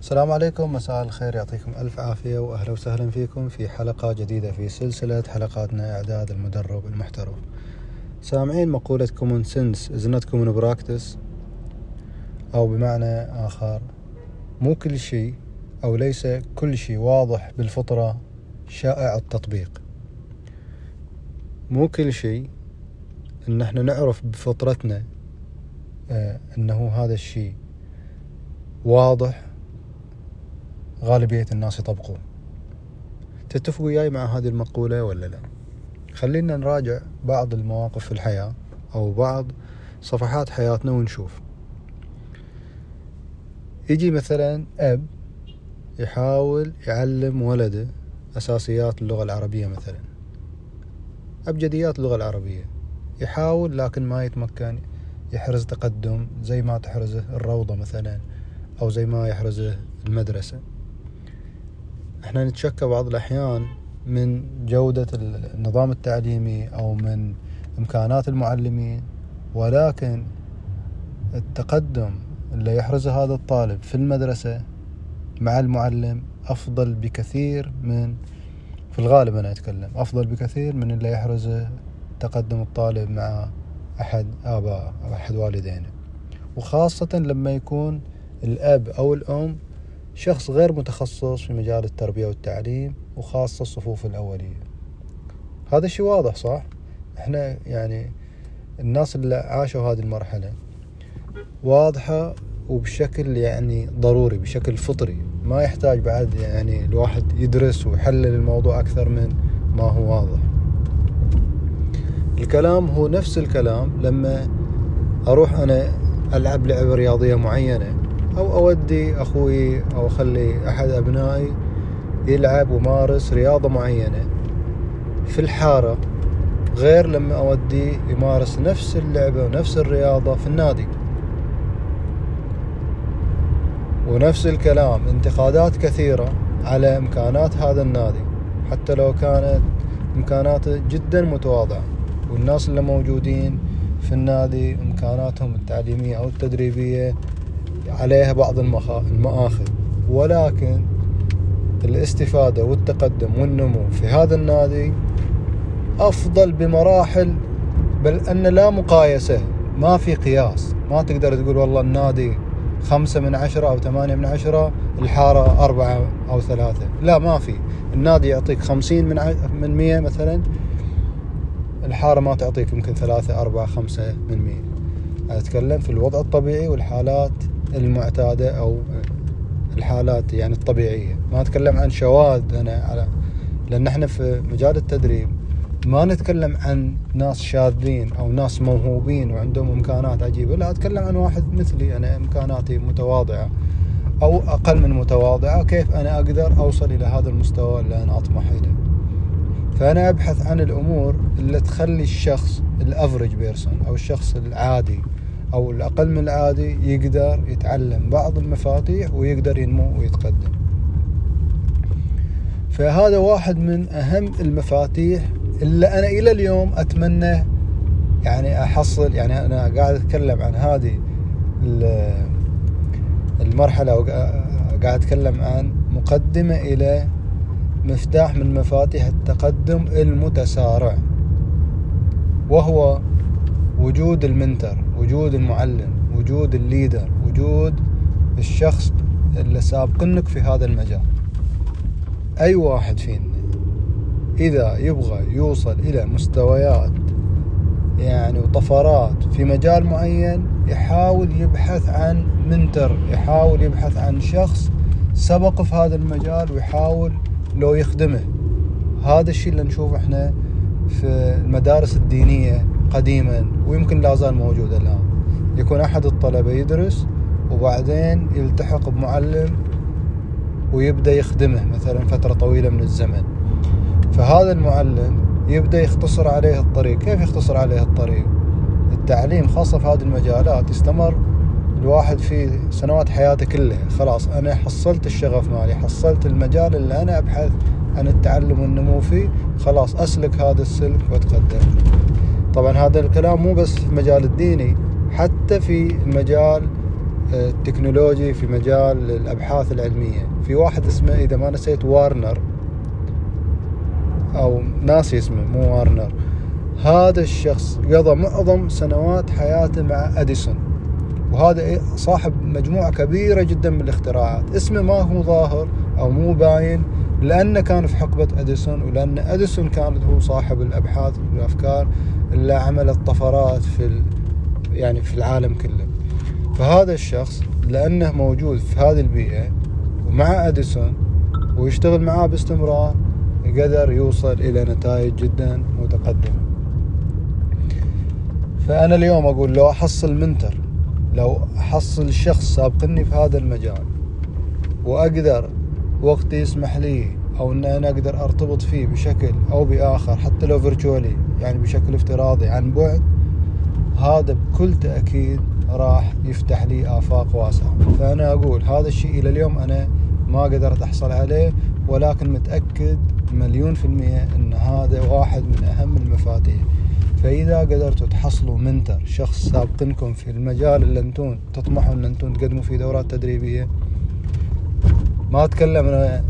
السلام عليكم مساء الخير. يعطيكم ألف عافية وأهلا وسهلا فيكم في حلقة جديدة في سلسلة حلقاتنا إعداد المدرب المحترف. سامعين مقولة common sense is not common practice أو بمعنى آخر مو كل شيء أو ليس كل شيء واضح بالفطرة شائع التطبيق. مو كل شيء إن إحنا نعرف بفطرتنا آه إنه هذا الشيء واضح غالبية الناس يطبقوه تتفقوا وياي مع هذه المقولة ولا لا؟ خلينا نراجع بعض المواقف في الحياة أو بعض صفحات حياتنا ونشوف. يجي مثلا أب يحاول يعلم ولده أساسيات اللغة العربية مثلا. أبجديات اللغة العربية. يحاول لكن ما يتمكن يحرز تقدم زي ما تحرزه الروضة مثلا أو زي ما يحرزه المدرسة. إحنا نتشكى بعض الأحيان من جودة النظام التعليمي أو من إمكانات المعلمين ولكن التقدم اللي يحرزه هذا الطالب في المدرسة مع المعلم أفضل بكثير من في الغالب أنا أتكلم أفضل بكثير من اللي يحرزه تقدم الطالب مع أحد آباء أو أحد والدينه. وخاصة لما يكون الأب أو الأم شخص غير متخصص في مجال التربية والتعليم وخاصة الصفوف الأولية. هذا الشيء واضح صح؟ إحنا يعني الناس اللي عاشوا هذه المرحلة واضحة وبشكل يعني ضروري بشكل فطري. ما يحتاج بعد يعني الواحد يدرس ويحلل الموضوع أكثر من ما هو واضح. الكلام هو نفس الكلام لما أروح أنا ألعب لعبة رياضية معينة. أو أودي أخوي أو أخلي أحد أبنائي يلعب ومارس رياضة معينة في الحارة غير لما أودي يمارس نفس اللعبة ونفس الرياضة في النادي. ونفس الكلام انتقادات كثيرة على إمكانات هذا النادي حتى لو كانت إمكاناته جدا متواضعة. والناس اللي موجودين في النادي إمكاناتهم التعليمية أو التدريبية عليها بعض المآخذ. ولكن الاستفادة والتقدم والنمو في هذا النادي أفضل بمراحل بل أن لا مقايسة ما في قياس. ما تقدر تقول والله النادي خمسة من عشرة أو ثمانية من عشرة الحارة أربعة أو ثلاثة. لا ما في. النادي يعطيك خمسين من من مية مثلا الحارة ما تعطيك يمكن ثلاثة أربعة خمسة من مية. أتكلم في الوضع الطبيعي والحالات المعتادة أو الحالات يعني الطبيعية. ما أتكلم عن شواذ أنا على لأن إحنا في مجال التدريب ما نتكلم عن ناس شاذين أو ناس موهوبين وعندهم إمكانات عجيبة. لا أتكلم عن واحد مثلي أنا إمكاناتي متواضعة أو أقل من متواضعة. كيف أنا أقدر أوصل إلى هذا المستوى اللي أنا أطمح إليه؟ فأنا أبحث عن الأمور اللي تخلي الشخص الأفرج بيرسون أو الشخص العادي أو الأقل من العادي يقدر يتعلم بعض المفاتيح ويقدر ينمو ويتقدم. فهذا واحد من أهم المفاتيح اللي أنا إلى اليوم أتمنى يعني أحصل يعني أنا قاعد أتكلم عن هذه المرحلة وقاعد أتكلم عن مقدمة إلى مفتاح من مفاتيح التقدم المتسارع وهو وجود المنتر. وجود المعلم وجود الليدر وجود الشخص اللي سابقنك في هذا المجال. أي واحد فينا إذا يبغى يوصل إلى مستويات يعني وطفرات في مجال معين يحاول يبحث عن منتر يحاول يبحث عن شخص سبق في هذا المجال ويحاول لو يخدمه. هذا الشيء اللي نشوفه إحنا في المدارس الدينية قديما ويمكن لا زال موجود الآن. يكون أحد الطلبة يدرس وبعدين يلتحق بمعلم ويبدأ يخدمه مثلا فترة طويلة من الزمن. فهذا المعلم يبدأ يختصر عليه الطريق. كيف يختصر عليه الطريق؟ التعليم خاصة في هذه المجالات يستمر الواحد في سنوات حياته كلها. خلاص أنا حصلت الشغف مالي حصلت المجال اللي أنا أبحث عن التعلم والنمو فيه. خلاص أسلك هذا السلك وأتقدم طبعا هذا الكلام مو بس في المجال الديني حتى في المجال التكنولوجي في مجال الأبحاث العلمية. في واحد اسمه إذا ما نسيت وارنر. أو ناسي اسمه مو وارنر. هذا الشخص قضى معظم سنوات حياته مع أديسون. وهذا إيه، صاحب مجموعة كبيرة جدا من الاختراعات. اسمه ما هو ظاهر أو مو باين لأنه كان في حقبة أديسون ولأن أديسون كان هو صاحب الأبحاث والأفكار. اللي عملت طفرات في يعني في العالم كله. فهذا الشخص لأنه موجود في هذه البيئة ومع أديسون ويشتغل معاه باستمرار قدر يوصل إلى نتائج جدا متقدمة. فأنا اليوم أقول لو أحصل منتر لو أحصل شخص سابقني في هذا المجال وأقدر وقتي يسمح لي أو أن أنا أقدر أرتبط فيه بشكل أو بآخر حتى لو فيرتشوالي يعني بشكل افتراضي عن بعد هذا بكل تأكيد راح يفتح لي آفاق واسعة. فأنا أقول هذا الشيء إلى اليوم أنا ما قدرت أحصل عليه ولكن متأكد مليون في المية أن هذا واحد من أهم المفاتيح. فإذا قدرتوا تحصلوا منتر شخص سابقنكم في المجال اللي أنتم تطمحوا إن أنتم تقدموا فيه دورات تدريبية ما أتكلم أنا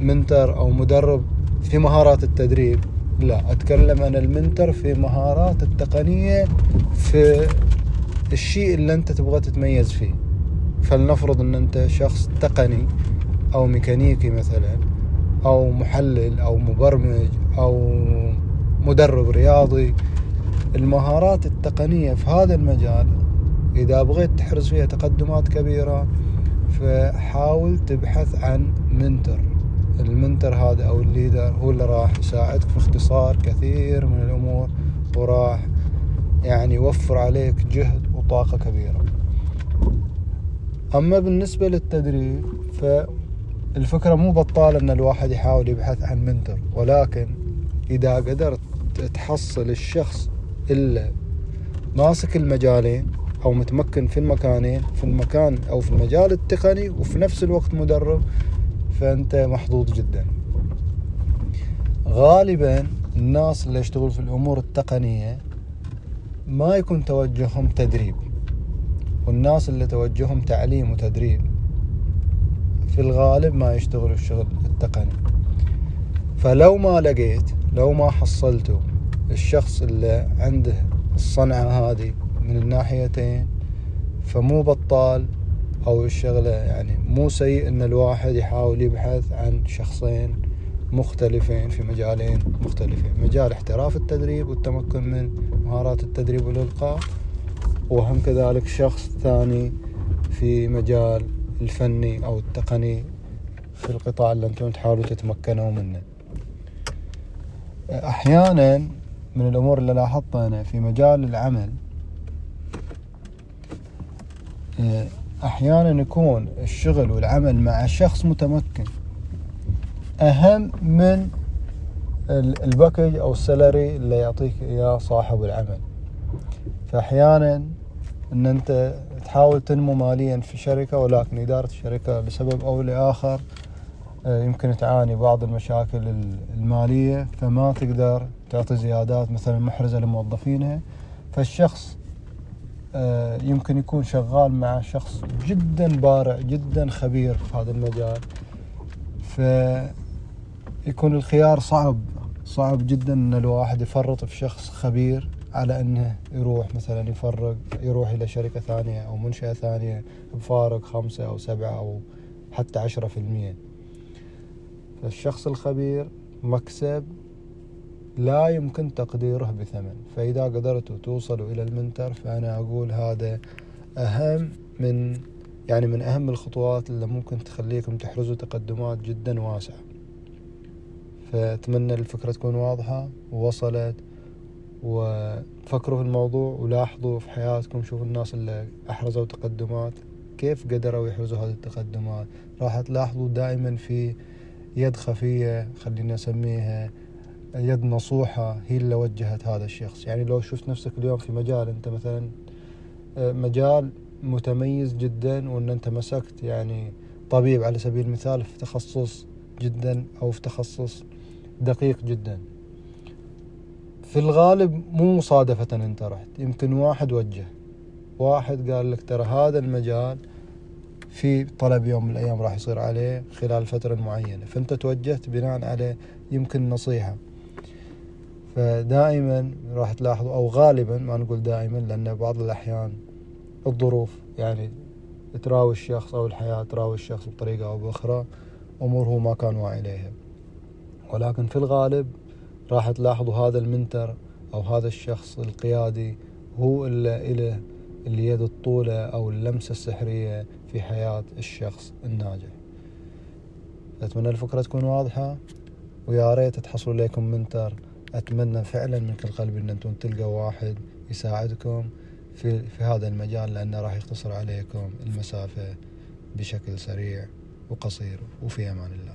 منتر أو مدرب في مهارات التدريب. لا أتكلم أنا المنتر في مهارات التقنية في الشيء اللي أنت تبغى تتميز فيه. فلنفرض أن أنت شخص تقني أو ميكانيكي مثلا أو محلل أو مبرمج أو مدرب رياضي المهارات التقنية في هذا المجال إذا بغيت تحرز فيها تقدمات كبيرة فحاول تبحث عن mentor. ال mentor هذا أو ال leader هو اللي راح يساعدك في اختصار كثير من الأمور وراح يعني يوفر عليك جهد وطاقة كبيرة. أما بالنسبة للتدريب فالفكرة مو بطالة أن الواحد يحاول يبحث عن منتر ولكن إذا قدرت تحصل الشخص إلا ماسك المجالين أو متمكن في المكانين في المكان أو في المجال التقني وفي نفس الوقت مدرب فأنت محظوظ جدا. غالبا الناس اللي يشتغلوا في الأمور التقنية ما يكون توجههم تدريب. والناس اللي توجههم تعليم وتدريب في الغالب ما يشتغلوا الشغل التقني. فلو ما لقيت لو ما حصلتوا الشخص اللي عنده الصنعة هذه من الناحيتين فمو بطال أو الشغلة يعني مو سيء إن الواحد يحاول يبحث عن شخصين مختلفين في مجالين مختلفين. مجال احتراف التدريب والتمكن من مهارات التدريب والإلقاء وهم كذلك شخص ثاني في مجال الفني أو التقني في القطاع اللي أنتم تحاولوا تتمكنوا منه. أحيانا من الأمور اللي لاحظتها أنا في مجال العمل أحيانا يكون الشغل والعمل مع شخص متمكن. أهم من الباكج أو السلري اللي يعطيك إياه صاحب العمل. فأحيانا أن أنت تحاول تنمو ماليا في شركة ولكن إدارة الشركة لسبب أو لآخر آه، يمكن تعاني بعض المشاكل المالية فما تقدر تعطي زيادات مثلا محرزة لموظفينها. فالشخص يمكن يكون شغال مع شخص جدا بارع جدا خبير في هذا المجال. فيكون الخيار صعب صعب جدا إن الواحد يفرط في شخص خبير على إنه يروح مثلا يفرق يروح إلى شركة ثانية أو منشأة ثانية بفارق خمسة أو سبعة أو حتى عشرة في المية. فالشخص الخبير مكسب لا يمكن تقديره بثمن. فإذا قدرتوا توصلوا إلى المنتر فأنا أقول هذا أهم من يعني من أهم الخطوات اللي ممكن تخليكم تحرزوا تقدمات جدا واسعة. فأتمنى الفكرة تكون واضحة ووصلت وفكروا في الموضوع ولاحظوا في حياتكم شوفوا الناس اللي أحرزوا تقدمات كيف قدروا يحرزوا هذه التقدمات. راح تلاحظوا دائما في يد خفية خلينا نسميها يد نصوحة هي اللي وجهت هذا الشخص. يعني لو شفت نفسك اليوم في مجال أنت مثلا آه، مجال متميز جدا وأن أنت مسكت يعني طبيب على سبيل المثال في تخصص جدا أو في تخصص دقيق جدا. في الغالب مو مصادفة أنت رحت يمكن واحد وجه. واحد قال لك ترى هذا المجال في طلب يوم من الأيام راح يصير عليه خلال فترة معينة. فأنت توجهت بناء على يمكن نصيحة. فدائما راح تلاحظوا أو غالبا ما نقول دائما لأن بعض الأحيان الظروف يعني تراوي الشخص أو الحياة تراوي الشخص بطريقة أو بأخرى أمور هو ما كان واعي لها. ولكن في الغالب راح تلاحظوا هذا المنتر أو هذا الشخص القيادي هو اللي له اليد الطولة أو اللمسة السحرية في حياة الشخص الناجح. أتمنى الفكرة تكون واضحة ويا ريت تحصلوا لكم منتر أتمنى فعلا من كل قلبي أن أنتم تلقوا واحد يساعدكم في في هذا المجال لأنه راح يختصر عليكم المسافة بشكل سريع وقصير. وفي أمان الله.